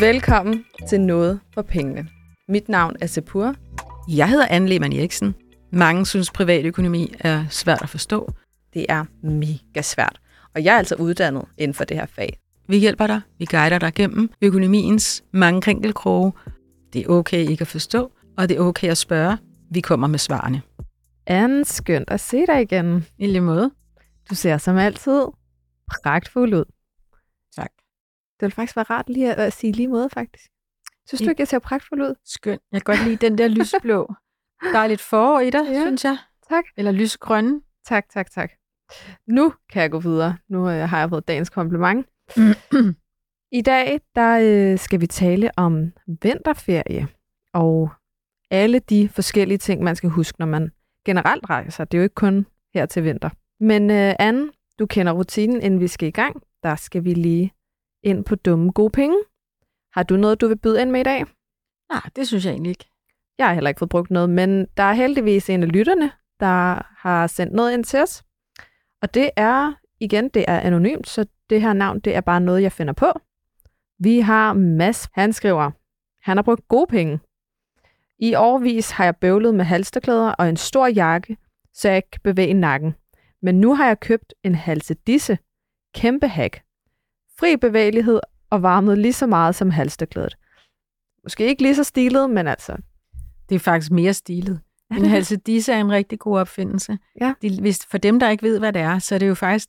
Velkommen til Noget for Pengene. Mit navn er Sepur. Jeg hedder Anne Lehmann Eriksen. Mange synes, privatøkonomi er svært at forstå. Det er mega svært, og jeg er altså uddannet inden for det her fag. Vi hjælper dig. Vi guider dig gennem økonomiens mange krinkelkroge. Det er okay ikke at forstå, og det er okay at spørge. Vi kommer med svarene. Anne, skønt at se dig igen. I lige måde. Du ser som altid pragtfuld ud. Det vil faktisk være rart lige at, at sige lige måde, faktisk. Synes du ikke, jeg ser pragtfuld ud? Skønt. Jeg kan godt lide den der lysblå. Der er lidt forår i dig, ja. synes jeg. Tak. Eller lysgrønne. Tak, tak, tak. Nu kan jeg gå videre. Nu øh, har jeg fået dagens kompliment. I dag der øh, skal vi tale om vinterferie og alle de forskellige ting, man skal huske, når man generelt rejser. Det er jo ikke kun her til vinter. Men øh, Anne, du kender rutinen, inden vi skal i gang. Der skal vi lige ind på dumme gode penge. Har du noget, du vil byde ind med i dag? Nej, det synes jeg egentlig ikke. Jeg har heller ikke fået brugt noget, men der er heldigvis en af lytterne, der har sendt noget ind til os. Og det er, igen, det er anonymt, så det her navn, det er bare noget, jeg finder på. Vi har Mads, han skriver, han har brugt gode penge. I årvis har jeg bøvlet med halsterklæder og en stor jakke, så jeg ikke kan bevæge nakken. Men nu har jeg købt en halsedisse. Kæmpe hack. Fri bevægelighed og varmet lige så meget som halsterklædet. Måske ikke lige så stilet, men altså, Det er faktisk mere stilet. En halsedisse er en rigtig god opfindelse. Ja. De, hvis, for dem, der ikke ved, hvad det er, så er det jo faktisk,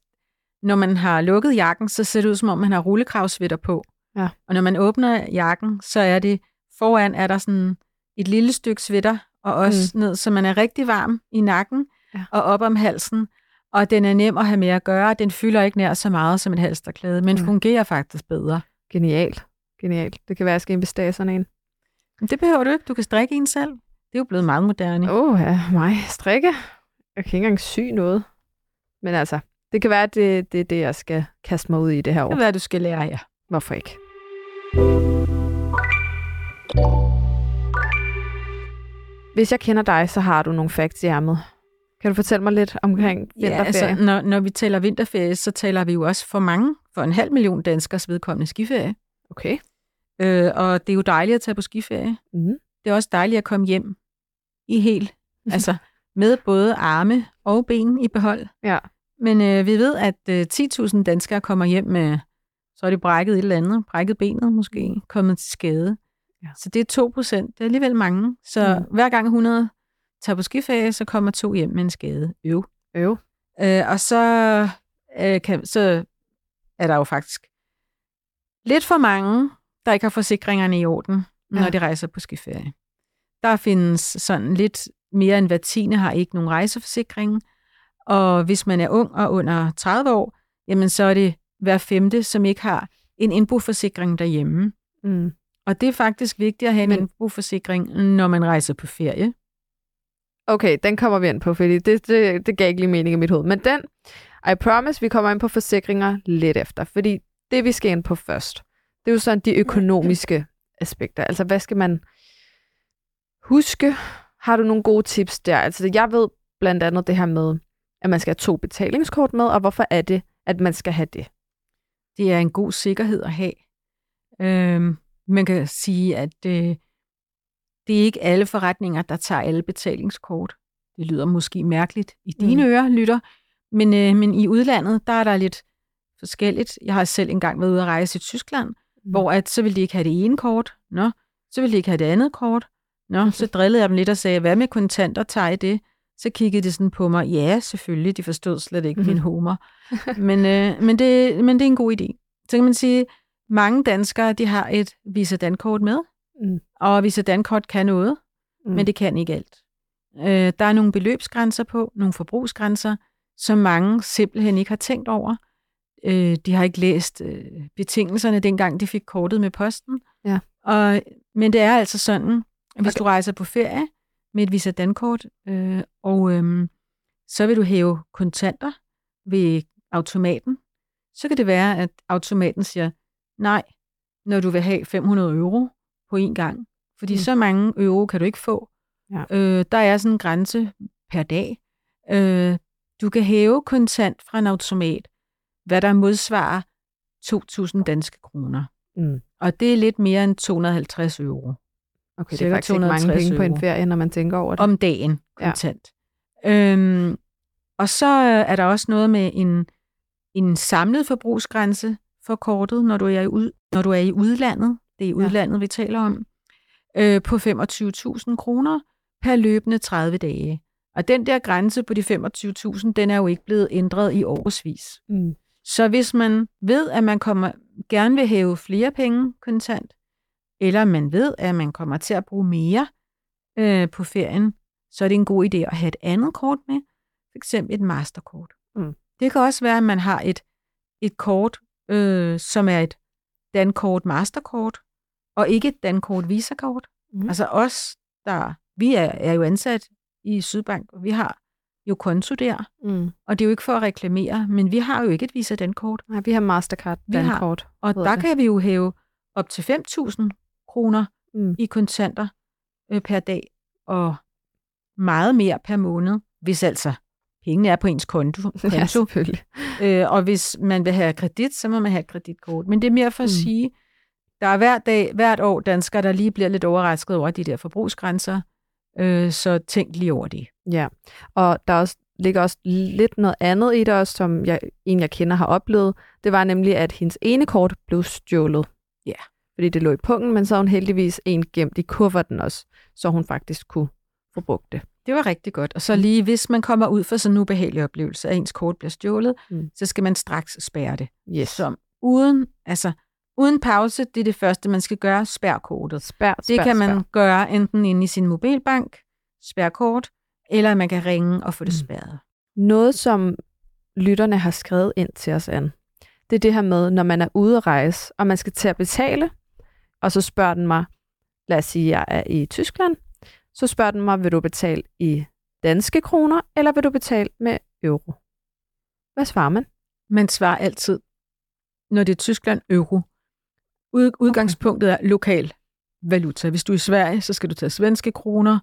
når man har lukket jakken, så ser det ud, som om man har rullekravsvitter på. Ja. Og når man åbner jakken, så er det, foran er der sådan et lille stykke svitter, og også mm. ned, så man er rigtig varm i nakken Ja. og op om halsen. Og den er nem at have med at gøre. Den fylder ikke nær så meget som et halsterklæde, men Mm. fungerer faktisk bedre. Genialt. Genialt. Det kan være, at jeg skal investere sådan en. Men det behøver du ikke. Du kan strikke en selv. Det er jo blevet meget moderne. Åh, oh, ja, mig. Strikke. Jeg kan ikke engang sy noget. Men altså, det kan være, at det, det er det, jeg skal kaste mig ud i det her år. Det er, hvad du skal lære, ja. Hvorfor ikke? Hvis jeg kender dig, så har du nogle facts i ærmet. Kan du fortælle mig lidt omkring vinterferie? Ja, altså, når, når vi taler vinterferie, så taler vi jo også for mange, for en halv million danskers vedkommende skiferie. Okay. Øh, og det er jo dejligt at tage på skiferie. Mm. Det er også dejligt at komme hjem i helt, altså med både arme og ben i behold. Ja. Men øh, vi ved, at øh, 10.000 danskere kommer hjem med, så er de brækket et eller andet, brækket benet måske, kommet til skade. Ja. Så det er 2 procent, det er alligevel mange. Så mm. hver gang 100 tager på skiferie, så kommer to hjem med en skade. Øv. Øv. Øh, og så, øh, kan, så er der jo faktisk lidt for mange, der ikke har forsikringerne i orden, når Ja. de rejser på skiferie. Der findes sådan lidt mere end hver tiende har ikke nogen rejseforsikring. Og hvis man er ung og under 30 år, jamen så er det hver femte, som ikke har en indboforsikring derhjemme. Mm. Og det er faktisk vigtigt at have en indboforsikring, når man rejser på ferie. Okay, den kommer vi ind på, fordi det, det, det gav ikke lige mening i mit hoved. Men den, I promise, vi kommer ind på forsikringer lidt efter. Fordi det, vi skal ind på først, det er jo sådan de økonomiske aspekter. Altså, hvad skal man huske? Har du nogle gode tips der? Altså, jeg ved blandt andet det her med, at man skal have to betalingskort med, og hvorfor er det, at man skal have det? Det er en god sikkerhed at have. Øhm, man kan sige, at øh, det er ikke alle forretninger, der tager alle betalingskort. Det lyder måske mærkeligt i dine Mm. mm. ører, lytter. Men, øh, men i udlandet, der er der lidt forskelligt. Jeg har selv engang været ude at rejse i Tyskland, mm. hvor at, så ville de ikke have det ene kort. Nå, så ville de ikke have det andet kort. Nå, så drillede jeg dem lidt og sagde, hvad med kontanter, tager I det? Så kiggede de sådan på mig, ja, selvfølgelig, de forstod slet ikke min humor. men, øh, men, det, men det er en god idé. Så kan man sige, mange danskere, de har et Visa Dankort med, Mm. og Visa Dankort kan noget, Mm. men det kan ikke alt. Øh, der er nogle beløbsgrænser på, nogle forbrugsgrænser, som mange simpelthen ikke har tænkt over. Øh, de har ikke læst øh, betingelserne, dengang de fik kortet med posten. Ja. Og, men det er altså sådan, at hvis okay. du rejser på ferie med et Visa Dankort, øh, og øh, så vil du hæve kontanter ved automaten, så kan det være, at automaten siger, nej, når du vil have 500 euro på en gang. Fordi Mm. så mange euro kan du ikke få. Ja. Øh, der er sådan en grænse per dag. Øh, du kan hæve kontant fra en automat, hvad der modsvarer 2.000 danske kroner. Mm. Og det er lidt mere end 250 euro Okay, det er faktisk ikke mange 260 penge på en euro. ferie, når man tænker over det. om dagen kontant. Ja. Øhm, og så øh, er der også noget med en, en samlet forbrugsgrænse for kortet, når du er i, ud, når du er i udlandet. Det er i Ja. udlandet, vi taler om. Øh, på 25.000 kroner per løbende 30 dage. Og den der grænse på de 25.000, den er jo ikke blevet ændret i årsvis. Mm. Så hvis man ved, at man kommer, gerne vil hæve flere penge kontant, eller man ved, at man kommer til at bruge mere øh, på ferien, så er det en god idé at have et andet kort med, f.eks. et masterkort. Mm. Det kan også være, at man har et, et kort, øh, som er et Dankort Masterkort, og ikke et Dankort Visa-kort. Mm. Altså os, der, vi er, er jo ansat i Sydbank, og vi har jo konto der, Mm. og det er jo ikke for at reklamere, men vi har jo ikke et Visa Dankort. Nej, vi har Mastercard, Vi har- Dankort. Og der det. kan vi jo hæve op til 5.000 kroner Mm. i kontanter øh, per dag, og meget mere per måned, hvis altså pengene er på ens konto. Ja, konto. selvfølgelig. øh, og hvis man vil have kredit, så må man have et kreditkort. Men det er mere for at Mm. sige, der er hver dag, hvert år danskere, der lige bliver lidt overrasket over de der forbrugsgrænser, øh, så tænk lige over det. Ja, og der er også, ligger også lidt noget andet i det også, som jeg, en, jeg kender, har oplevet. Det var nemlig, at hendes ene kort blev stjålet. Ja. Fordi det lå i pungen, men så havde hun heldigvis en gemt i kufferten også, så hun faktisk kunne få brugt det. Det var rigtig godt. Og så Mm. lige, hvis man kommer ud for sådan en ubehagelig oplevelse, at ens kort bliver stjålet, Mm. så skal man straks spærre det. Yes. Som uden, altså, uden pause, det er det første, man skal gøre, spær kortet. Spær, Det spær, kan man spær. gøre enten inde i sin mobilbank, spær kort, eller man kan ringe og få det Mm. spærret. Noget, som lytterne har skrevet ind til os an, det er det her med, når man er ude at rejse, og man skal til at betale, og så spørger den mig, lad os sige, jeg er i Tyskland, så spørger den mig, vil du betale i danske kroner, eller vil du betale med euro? Hvad svarer man? Man svarer altid, når det er Tyskland, euro. Ud, udgangspunktet er lokal valuta. Hvis du er i Sverige, så skal du tage svenske kroner.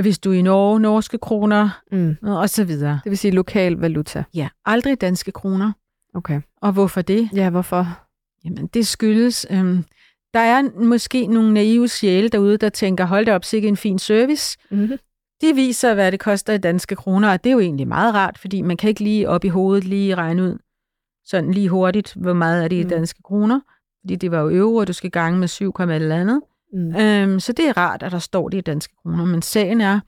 Hvis du er i Norge, norske kroner, Mm. og så videre. Det vil sige lokal valuta. Ja, aldrig danske kroner. Okay. Og hvorfor det? Ja, hvorfor? Jamen, det skyldes, øhm, der er måske nogle naive sjæle derude, der tænker, hold da op, sikke en fin service. Mm-hmm. De viser, hvad det koster i danske kroner, og det er jo egentlig meget rart, fordi man kan ikke lige op i hovedet lige regne ud sådan lige hurtigt, hvor meget er det i Mm. danske kroner. Fordi det var jo euro, og du skal gange med 7, et eller andet. Mm. Øhm, så det er rart, at der står det i danske kroner. Men sagen er,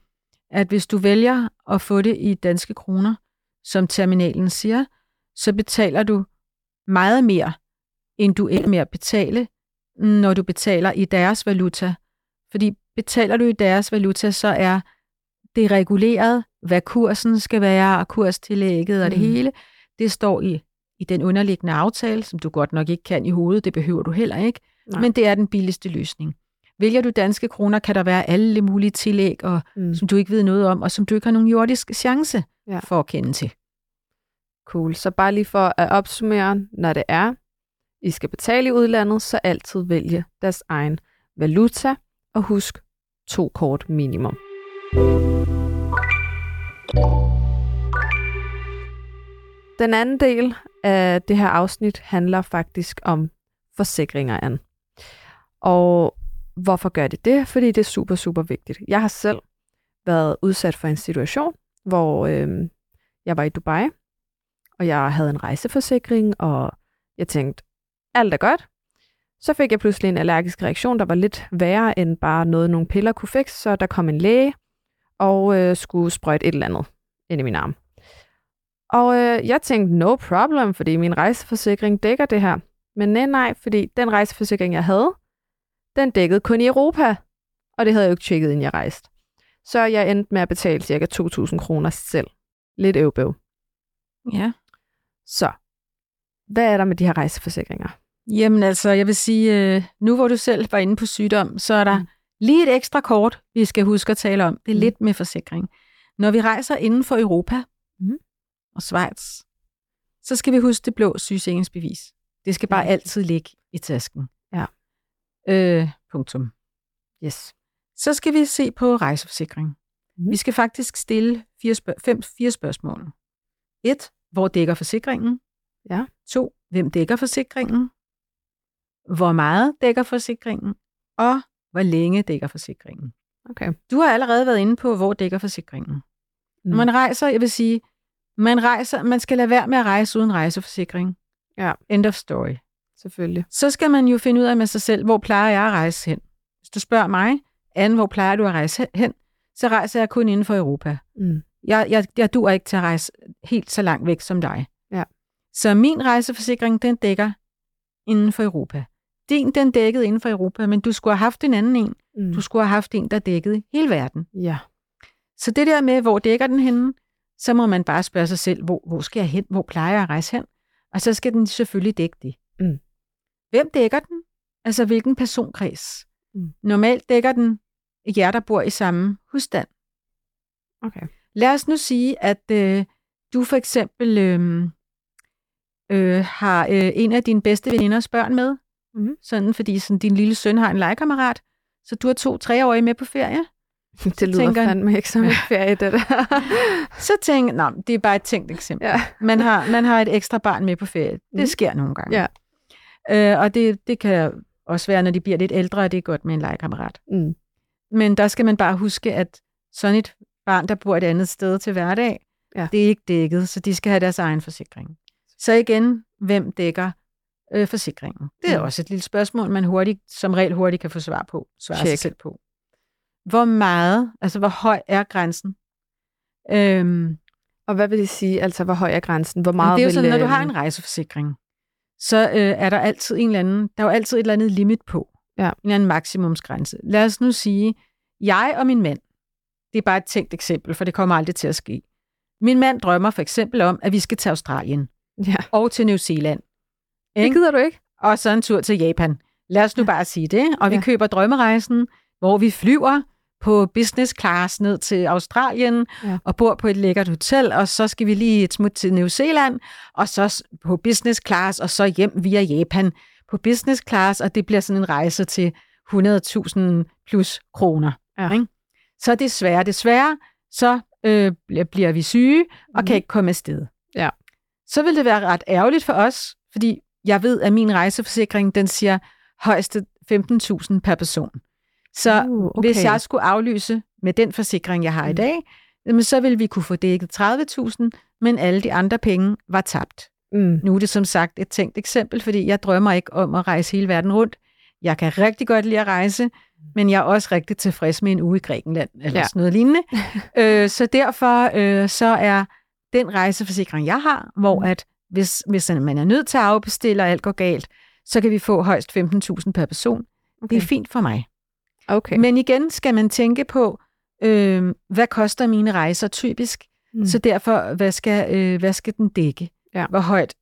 at hvis du vælger at få det i danske kroner, som terminalen siger, så betaler du meget mere, end du ender med at betale, når du betaler i deres valuta. Fordi betaler du i deres valuta, så er det reguleret, hvad kursen skal være, og kurstillægget og det Mm. hele. Det står i, i den underliggende aftale, som du godt nok ikke kan i hovedet, det behøver du heller ikke, Nej. men det er den billigste løsning. Vælger du danske kroner, kan der være alle mulige tillæg, og, Mm. som du ikke ved noget om, og som du ikke har nogen jordisk chance Ja. for at kende til. Cool. Så bare lige for at opsummere, når det er, I skal betale i udlandet, så altid vælge deres egen valuta, og husk to kort minimum. Den anden del af det her afsnit handler faktisk om forsikringer an. Og hvorfor gør det det? Fordi det er super, super vigtigt. Jeg har selv været udsat for en situation, hvor øh, jeg var i Dubai, og jeg havde en rejseforsikring, og jeg tænkte, alt er godt. Så fik jeg pludselig en allergisk reaktion, der var lidt værre end bare noget, nogle piller kunne fikse, så der kom en læge og øh, skulle sprøjte et eller andet ind i min arm. Og øh, jeg tænkte, no problem, fordi min rejseforsikring dækker det her. Men nej, nej, fordi den rejseforsikring, jeg havde, den dækkede kun i Europa, og det havde jeg jo ikke tjekket, inden jeg rejste. Så jeg endte med at betale ca. 2.000 kroner selv. Lidt øvbøv. Ja. Så, hvad er der med de her rejseforsikringer? Jamen altså, jeg vil sige, øh, nu hvor du selv var inde på sygdom, så er der Mm. lige et ekstra kort, vi skal huske at tale om. Det er mm. lidt med forsikring. Når vi rejser inden for Europa Mm. Og Schweiz, så skal vi huske det blå sygesikringsbevis. Det skal bare altid ligge i tasken. Ja. Øh, punktum. Yes. Så skal vi se på rejseforsikring. Mm. Vi skal faktisk stille fire, spørg- fem, fire spørgsmål. 1. Hvor dækker forsikringen? Ja. 2. Hvem dækker forsikringen? hvor meget dækker forsikringen, og hvor længe dækker forsikringen. Okay. Du har allerede været inde på, hvor dækker forsikringen. Mm. Når man rejser, jeg vil sige, man rejser, man skal lade være med at rejse uden rejseforsikring. Ja. End of story. Selvfølgelig. Så skal man jo finde ud af med sig selv, hvor plejer jeg at rejse hen. Hvis du spørger mig, Anne, hvor plejer du at rejse hen, så rejser jeg kun inden for Europa. Mm. Jeg, jeg, jeg dur ikke til at rejse helt så langt væk som dig. Ja. Så min rejseforsikring, den dækker inden for Europa. Din, den dækkede inden for Europa, men du skulle have haft en anden en. Mm. Du skulle have haft en, der dækkede hele verden. Ja. Så det der med, hvor dækker den henne, så må man bare spørge sig selv, hvor, hvor skal jeg hen? Hvor plejer jeg at rejse hen? Og så skal den selvfølgelig dække det. Mm. Hvem dækker den? Altså hvilken personkreds? Mm. Normalt dækker den jer, der bor i samme husstand. Okay. Lad os nu sige, at øh, du for eksempel øh, øh, har øh, en af dine bedste veninders børn med, Mhm. sådan fordi sådan, din lille søn har en legekammerat, så du har to treårige med på ferie. Det lyder tænker- fandme ikke som en ferie, det der. Så tænker jeg, det er bare et tænkt eksempel. ja. Man har, man har et ekstra barn med på ferie. Det Mhm. sker nogle gange. Ja. Øh, og det, det kan også være, når de bliver lidt ældre, at det er godt med en legekammerat. Mm. Men der skal man bare huske, at sådan et barn, der bor et andet sted til hverdag, Ja. det er ikke dækket, så de skal have deres egen forsikring. Så igen, hvem dækker øh, forsikringen? Det er Mm. også et lille spørgsmål, man hurtigt, som regel hurtigt kan få svar på, svare sig Check. selv på. Hvor meget, altså hvor høj er grænsen? Øhm, Og hvad vil det sige, altså hvor høj er grænsen? Hvor meget det er jo vil, sådan, når du øh, har en rejseforsikring, så øh, er der altid en eller anden, der er jo altid et eller andet limit på. Ja. En eller anden maksimumsgrænse. Lad os nu sige, jeg og min mand, det er bare et tænkt eksempel, for det kommer aldrig til at ske. Min mand drømmer for eksempel om, at vi skal til Australien Ja, og til New Zealand. det Ikke? gider du ikke. Og så en tur til Japan. Lad os nu bare sige det. Og vi Ja. køber drømmerejsen, hvor vi flyver på business class ned til Australien Ja. og bor på et lækkert hotel, og så skal vi lige et smut til New Zealand, og så på business class, og så hjem via Japan på business class, og det bliver sådan en rejse til 100.000 plus kroner. Ja. Ikke? Så desværre, desværre, så øh, bl- bliver vi syge og kan Mhm. ikke komme afsted. Ja. Så vil det være ret ærgerligt for os, fordi jeg ved, at min rejseforsikring, den siger højst 15.000 per person. Så Uh, okay. hvis jeg skulle aflyse med den forsikring, jeg har i Mm. dag, jamen, så ville vi kunne få dækket 30.000, men alle de andre penge var tabt. Mm. Nu er det som sagt et tænkt eksempel, fordi jeg drømmer ikke om at rejse hele verden rundt. Jeg kan rigtig godt lide at rejse, men jeg er også rigtig tilfreds med en uge i Grækenland, eller Ja. ja. sådan noget lignende. øh, så derfor øh, så er den rejseforsikring, jeg har, hvor Mm. at hvis, hvis man er nødt til at afbestille, og alt går galt, så kan vi få højst 15.000 per person. Okay. Det er fint for mig. Okay. Men igen skal man tænke på, øh, hvad koster mine rejser typisk? Mm. Så derfor, hvad skal, øh, hvad skal den dække? Ja. Hvor højt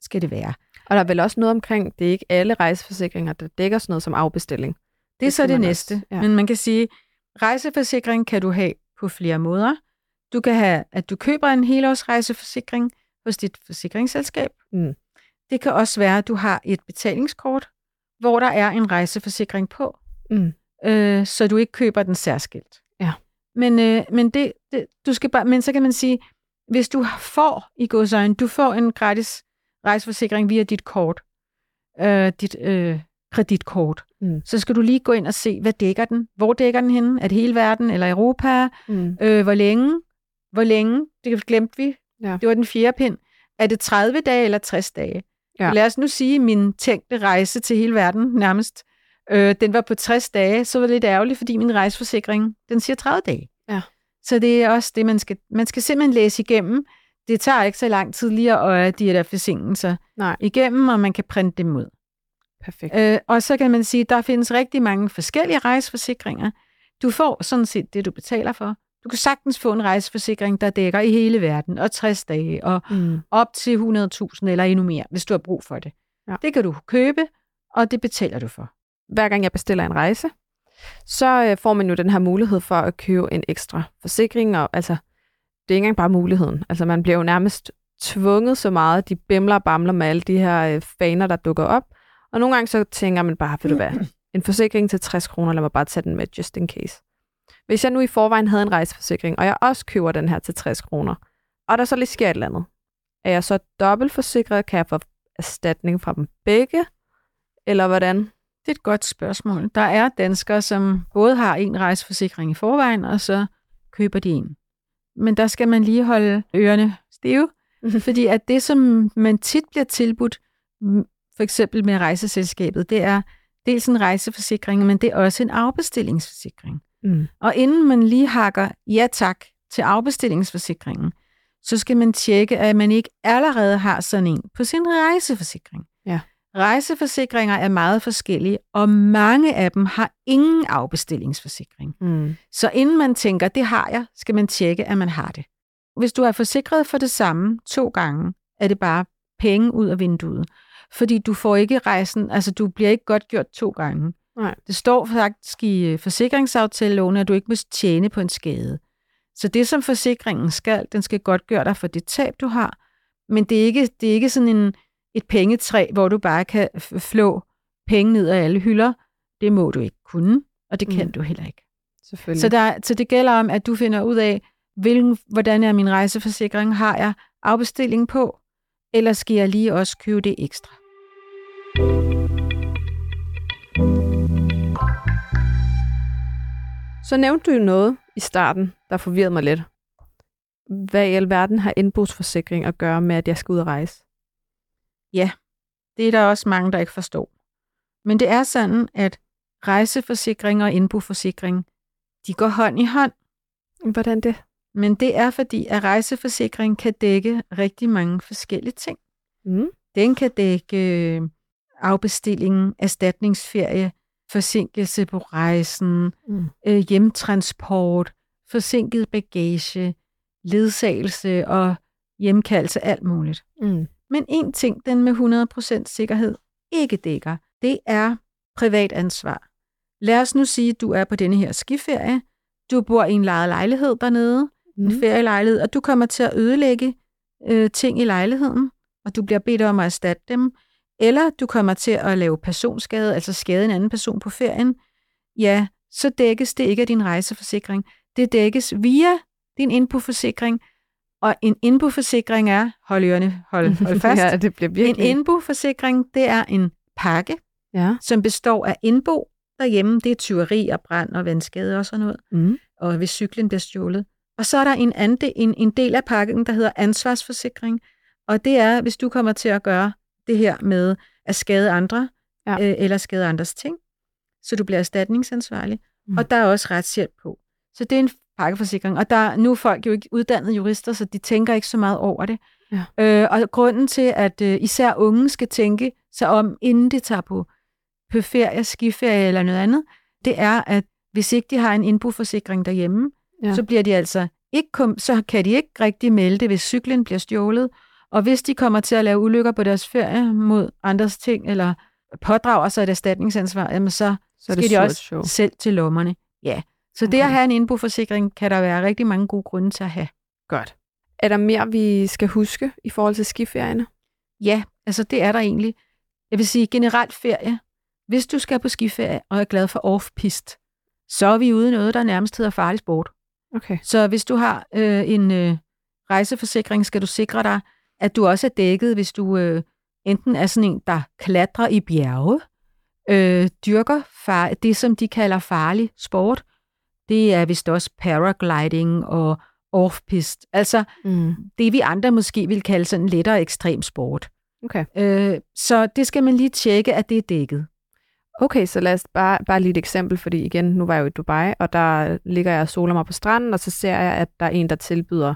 skal det være? Og der er vel også noget omkring, det er ikke alle rejseforsikringer, der dækker sådan noget som afbestilling. Det er Det så skal det næste. også. Ja. Men man kan sige, rejseforsikring kan du have på flere måder. Du kan have, at du køber en helårsrejseforsikring hos dit forsikringsselskab. Mm. Det kan også være, at du har et betalingskort, hvor der er en rejseforsikring på, Mm. Øh, så du ikke køber den særskilt. Ja. Men, øh, men, det, det, du skal bare, men så kan man sige, hvis du får i godsøjne, du får en gratis rejseforsikring via dit kort, øh, dit øh, kreditkort, Mm. så skal du lige gå ind og se, hvad dækker den? Hvor dækker den henne? Er det hele verden eller Europa? Mm. Øh, hvor længe? Hvor længe? Det glemte vi. Ja. Det var den fjerde pind. Er det 30 dage eller 60 dage? Ja. Lad os nu sige, at min tænkte rejse til hele verden nærmest, øh, den var på 60 dage, så var det lidt ærgerligt, fordi min rejseforsikring, den siger 30 dage. Ja. Så det er også det, man skal, man skal simpelthen læse igennem. Det tager ikke så lang tid lige at øje de der forsinkelser Nej. igennem, og man kan printe dem ud. Perfekt. Øh, og så kan man sige, at der findes rigtig mange forskellige rejseforsikringer. Du får sådan set det, du betaler for. Du kan sagtens få en rejseforsikring, der dækker i hele verden, og 60 dage, og Mm. op til 100.000 eller endnu mere, hvis du har brug for det. Ja. Det kan du købe, og det betaler du for hver gang jeg bestiller en rejse, så øh, får man jo den her mulighed for at købe en ekstra forsikring, og altså, det er ikke engang bare muligheden. Altså, man bliver jo nærmest tvunget så meget, de bimler og bamler med alle de her øh, faner, der dukker op, og nogle gange så tænker man bare, ved du hvad, en forsikring til 60 kroner, lad mig bare tage den med, just in case. Hvis jeg nu i forvejen havde en rejseforsikring, og jeg også køber den her til 60 kroner, og der så lige sker et eller andet, er jeg så dobbeltforsikret? Kan jeg få erstatning fra dem begge? Eller hvordan? Det er et godt spørgsmål. Der er danskere, som både har en rejseforsikring i forvejen, og så køber de en. Men der skal man lige holde ørerne stive, fordi at det, som man tit bliver tilbudt, for eksempel med rejseselskabet, det er dels en rejseforsikring, men det er også en afbestillingsforsikring. Mm. Og inden man lige hakker ja tak til afbestillingsforsikringen, så skal man tjekke, at man ikke allerede har sådan en på sin rejseforsikring. Ja. Rejseforsikringer er meget forskellige, og mange af dem har ingen afbestillingsforsikring. Mm. Så inden man tænker, det har jeg, skal man tjekke, at man har det. Hvis du er forsikret for det samme to gange, er det bare penge ud af vinduet. Fordi du får ikke rejsen, altså du bliver ikke godt gjort to gange. Nej. Det står faktisk i øh, forsikringsaftaleloven, at du ikke må tjene på en skade. Så det, som forsikringen skal, den skal godt gøre dig for det tab, du har. Men det er ikke, det er ikke sådan en, et pengetræ, hvor du bare kan flå penge ned af alle hylder. Det må du ikke kunne, og det kan Mm. du heller ikke. Selvfølgelig. Så, der, så det gælder om, at du finder ud af, hvilken, hvordan er min rejseforsikring, har jeg afbestilling på, eller skal jeg lige også købe det ekstra? Så nævnte du jo noget i starten, der forvirrede mig lidt. Hvad i alverden har indbrugsforsikring at gøre med, at jeg skal ud og rejse? Det er der også mange, der ikke forstår. Men det er sådan, at rejseforsikring og indboforsikring, de går hånd i hånd. Hvordan det? Men det er fordi, at rejseforsikring kan dække rigtig mange forskellige ting. Mm. Den kan dække øh, afbestilling, erstatningsferie, forsinkelse på rejsen, Mm. øh, hjemtransport, forsinket bagage, ledsagelse og hjemkaldelse, alt muligt. Mm. Men en ting, den med 100% sikkerhed ikke dækker, det er privat ansvar. Lad os nu sige, at du er på denne her skiferie. Du bor i en lejet lejlighed dernede, mm. en ferielejlighed, og du kommer til at ødelægge øh, ting i lejligheden, og du bliver bedt om at erstatte dem. Eller du kommer til at lave personskade, altså skade en anden person på ferien. Ja, så dækkes det ikke af din rejseforsikring. Det dækkes via din indboforsikring, og en indboforsikring er, hold ørerne, hold, hold fast, ja, det bliver en virkelig... indboforsikring, det er en pakke, Ja. som består af indbo derhjemme. Det er tyveri og brand og vandskade og sådan noget. Mm. Og hvis cyklen bliver stjålet. Og så er der en, anden, en, en del af pakken, der hedder ansvarsforsikring. Og det er, hvis du kommer til at gøre det her med at skade andre, Ja. øh, eller skade andres ting, så du bliver erstatningsansvarlig. Mm. Og der er også retshjælp på. Så det er en pakkeforsikring. Og der, nu er folk jo ikke uddannede jurister, så de tænker ikke så meget over det. Ja. Øh, og grunden til, at øh, især unge skal tænke sig om, inden de tager på, på ferie, skiferie eller noget andet, det er, at hvis ikke de har en indboforsikring derhjemme, Ja. så bliver de altså ikke kom, så kan de ikke rigtig melde det, hvis cyklen bliver stjålet. Og hvis de kommer til at lave ulykker på deres ferie mod andres ting, eller pådrager sig et erstatningsansvar, jamen så, Så skal de også show. selv til lommerne. Ja. Så okay. det at have en indboforsikring, kan der være rigtig mange gode grunde til at have. Godt. Er der mere, vi skal huske i forhold til skiferierne? Ja, altså det er der egentlig. Jeg vil sige generelt ferie. Hvis du skal på skiferie og er glad for off-pist, så er vi ude i noget, der nærmest hedder farlig sport. Okay. Så hvis du har øh, en øh, rejseforsikring, skal du sikre dig, at du også er dækket, hvis du øh, enten er sådan en, der klatrer i bjerge, øh, dyrker far, det, som de kalder farlig sport. Det er vist også paragliding og off-pist. Altså Mm. det, vi andre måske vil kalde sådan lettere ekstrem sport. Okay. Øh, så det skal man lige tjekke, at det er dækket. Okay, så lad os bare, bare lige et eksempel, fordi igen, nu var jeg jo i Dubai, og der ligger jeg og soler mig på stranden, og så ser jeg, at der er en, der tilbyder,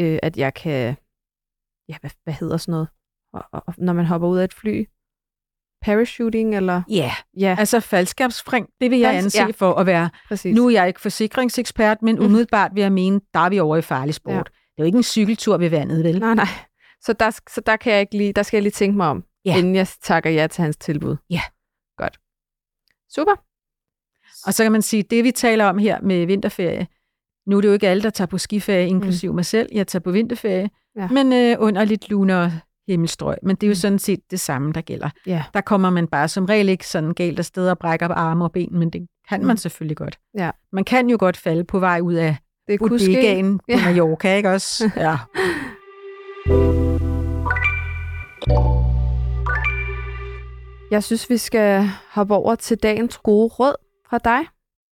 øh, at jeg kan, ja, hvad, hvad hedder sådan noget, og, og, når man hopper ud af et fly? Parachuting, eller? Ja, yeah. Ja, altså faldskabsspring, det vil jeg anse ja. for at være. præcis. Nu er jeg ikke forsikringsekspert, men Mm. umiddelbart vil jeg mene, der er vi over i farlig sport. Ja. Det er jo ikke en cykeltur ved vandet, vel? Nej, nej. Så der, så der, kan jeg ikke lige, der skal jeg lige tænke mig om, Ja. inden jeg takker ja til hans tilbud. Ja. Godt. Super. Og så kan man sige, det vi taler om her med vinterferie, nu er det jo ikke alle, der tager på skiferie, inklusiv mig selv. Jeg tager på vinterferie, Ja. men øh, under lidt luner himmelstrøg. Men det er jo Mm. sådan set det samme, der gælder. Ja. Der kommer man bare som regel ikke sådan galt afsted og brækker arme og ben, men det kan man Mm. selvfølgelig godt. Ja. Man kan jo godt falde på vej ud af Det bodegaen på Ja. Mallorca, ikke også? Ja. Jeg synes, vi skal hoppe over til dagens gode råd fra dig.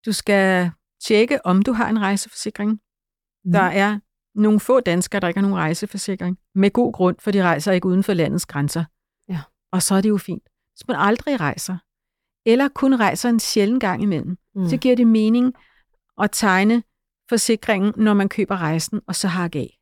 Du skal tjekke, om du har en rejseforsikring. Mm. Der er nogle få danskere, der ikke har nogen rejseforsikring. Med god grund, for de rejser ikke uden for landets grænser. Ja. Og så er det jo fint. Hvis man aldrig rejser, eller kun rejser en sjælden gang imellem, mm. så giver det mening at tegne forsikringen, når man køber rejsen, og så har af.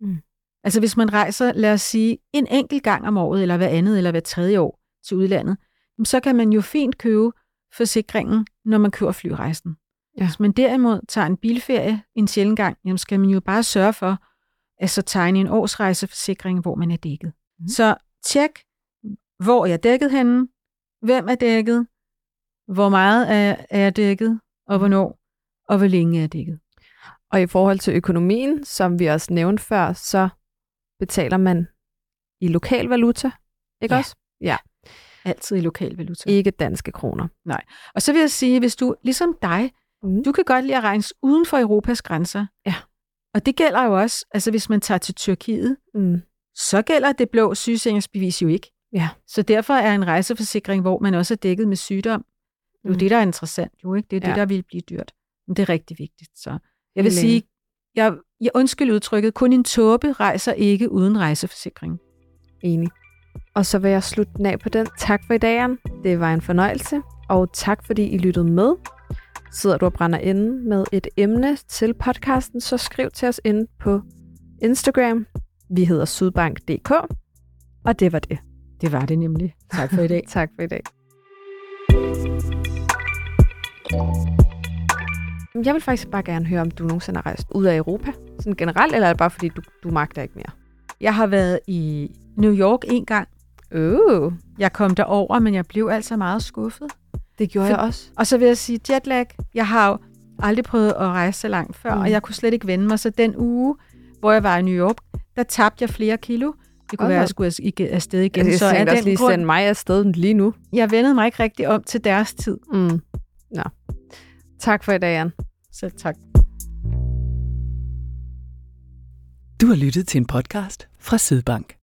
Mm. Altså hvis man rejser, lad os sige, en enkelt gang om året, eller hver andet, eller hver tredje år til udlandet, så kan man jo fint købe forsikringen, når man køber flyrejsen. Ja. Hvis man derimod tager en bilferie en sjældent gang, jamen skal man jo bare sørge for, at så tegne en årsrejseforsikring, hvor man er dækket. Mm. Så tjek, hvor jeg er dækket henne, hvem er dækket, hvor meget er, er jeg dækket, og hvornår, og hvor længe er jeg dækket. Og i forhold til økonomien, som vi også nævnte før, så betaler man i lokal valuta, ikke ja. også? Ja. Altid i lokal valuta. Ikke danske kroner. Nej. Og så vil jeg sige, hvis du, ligesom dig, mm. du kan godt lide at regne uden for Europas grænser. Ja. Og det gælder jo også, altså hvis man tager til Tyrkiet, mm. så gælder det blå sygesikringsbevis jo ikke. Ja. Så derfor er en rejseforsikring, hvor man også er dækket med sygdom, det er jo mm. det, der er interessant, jo ikke? Det er ja. det, der vil blive dyrt. Men det er rigtig vigtigt. Så jeg vil Længe. sige, jeg, jeg undskyld udtrykket, kun en tåbe rejser ikke uden rejseforsikring. Enig. Og så vil jeg slutte den af på den. Tak for i dag, Det var en fornøjelse. Og tak fordi I lyttede med. Sidder du og brænder inde med et emne til podcasten, så skriv til os ind på Instagram. Vi hedder sydbank.dk. Og det var det. Det var det nemlig. Tak for i dag. tak for i dag. Jeg vil faktisk bare gerne høre, om du nogensinde har rejst ud af Europa, sådan generelt, eller er det bare fordi, du, du magter ikke mere? Jeg har været i New York en gang. Uh. Jeg kom derover, men jeg blev altså meget skuffet. Det gjorde For, jeg også. Og så vil jeg sige jetlag. Jeg har jo aldrig prøvet at rejse så langt før, mm. og jeg kunne slet ikke vende mig. Så den uge, hvor jeg var i New York, der tabte jeg flere kilo. Det kunne okay. være, at jeg skulle afsted igen. Jeg så er også lige grund, sende mig afsted lige nu. Jeg vendede mig ikke rigtig om til deres tid. Mm. Nå. Tak for i dag, Jan. Selv tak. Du har lyttet til en podcast fra Sydbank.